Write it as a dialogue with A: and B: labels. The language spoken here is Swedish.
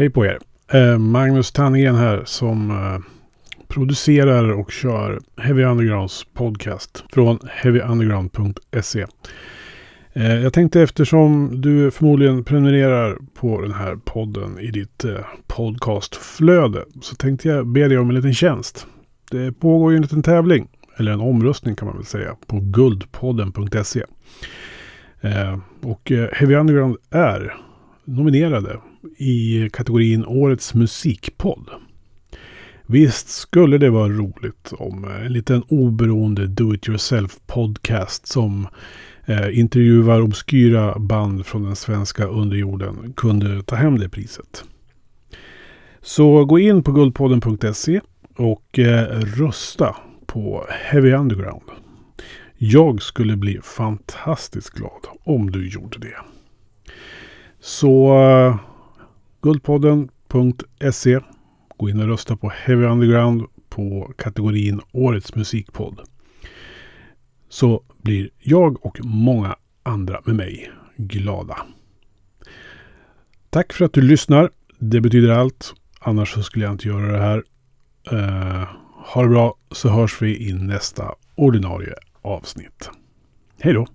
A: Hej på er! Eh, Magnus Tannegren här som eh, producerar och kör Heavy Undergrounds podcast från heavyunderground.se. Eh, jag tänkte eftersom du förmodligen prenumererar på den här podden i ditt podcastflöde så tänkte jag be dig om en liten tjänst. Det pågår ju en liten tävling, eller en omröstning kan man väl säga, på guldpodden.se. Och Heavy Underground är nominerade i kategorin Årets musikpodd. Visst skulle det vara roligt om eh, en liten oberoende do-it-yourself podcast som eh, intervjuar obskyra band från den svenska underjorden kunde ta hem det priset. Så gå in på guldpodden.se och eh, rösta på Heavy Underground. Jag skulle bli fantastiskt glad om du gjorde det. Så eh, Guldpodden.se Gå in och rösta på Heavy Underground på kategorin Årets musikpodd. Så blir jag och många andra med mig glada. Tack för att du lyssnar. Det betyder allt. Annars så skulle jag inte göra det här. Uh, ha det bra så hörs vi i nästa ordinarie avsnitt. Hej då!